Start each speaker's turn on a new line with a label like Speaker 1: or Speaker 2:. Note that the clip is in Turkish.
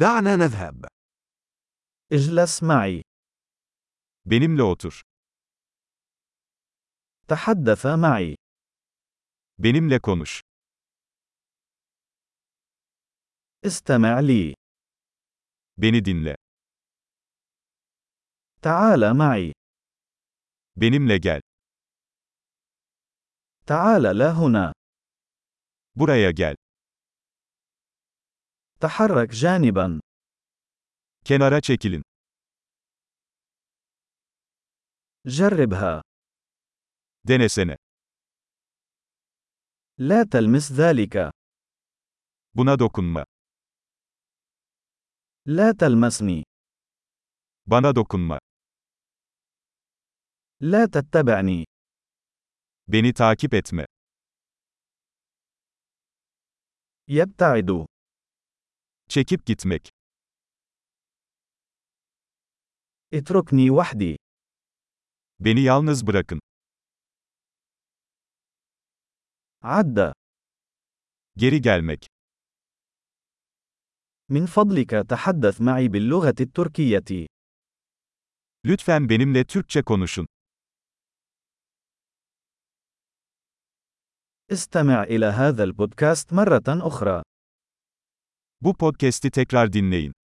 Speaker 1: دعنا نذهب.
Speaker 2: اجلس معي.
Speaker 3: Benimle otur.
Speaker 2: تحدث معي.
Speaker 3: Benimle konuş.
Speaker 2: استمع لي.
Speaker 3: Beni dinle.
Speaker 2: تعال معي.
Speaker 3: Benimle gel.
Speaker 2: تعال لا هنا.
Speaker 3: Buraya gel.
Speaker 2: تحرك جانبا.
Speaker 3: Kenara çekilin.
Speaker 2: جربها.
Speaker 3: Denesene.
Speaker 2: لا تلمس ذلك.
Speaker 3: Buna dokunma.
Speaker 2: لا تلمسني.
Speaker 3: Bana dokunma.
Speaker 2: لا تتبعني.
Speaker 3: Beni takip etme.
Speaker 2: يبتعد.
Speaker 3: Çekip gitmek.
Speaker 2: اتركني وحدي.
Speaker 3: Beni yalnız bırakın.
Speaker 2: عد.
Speaker 3: Geri gelmek.
Speaker 2: من فضلك تحدث معي باللغة التركية.
Speaker 3: Lütfen benimle Türkçe konuşun.
Speaker 2: استمع إلى هذا البودكاست مرة أخرى.
Speaker 3: Bu podcast'i tekrar dinleyin.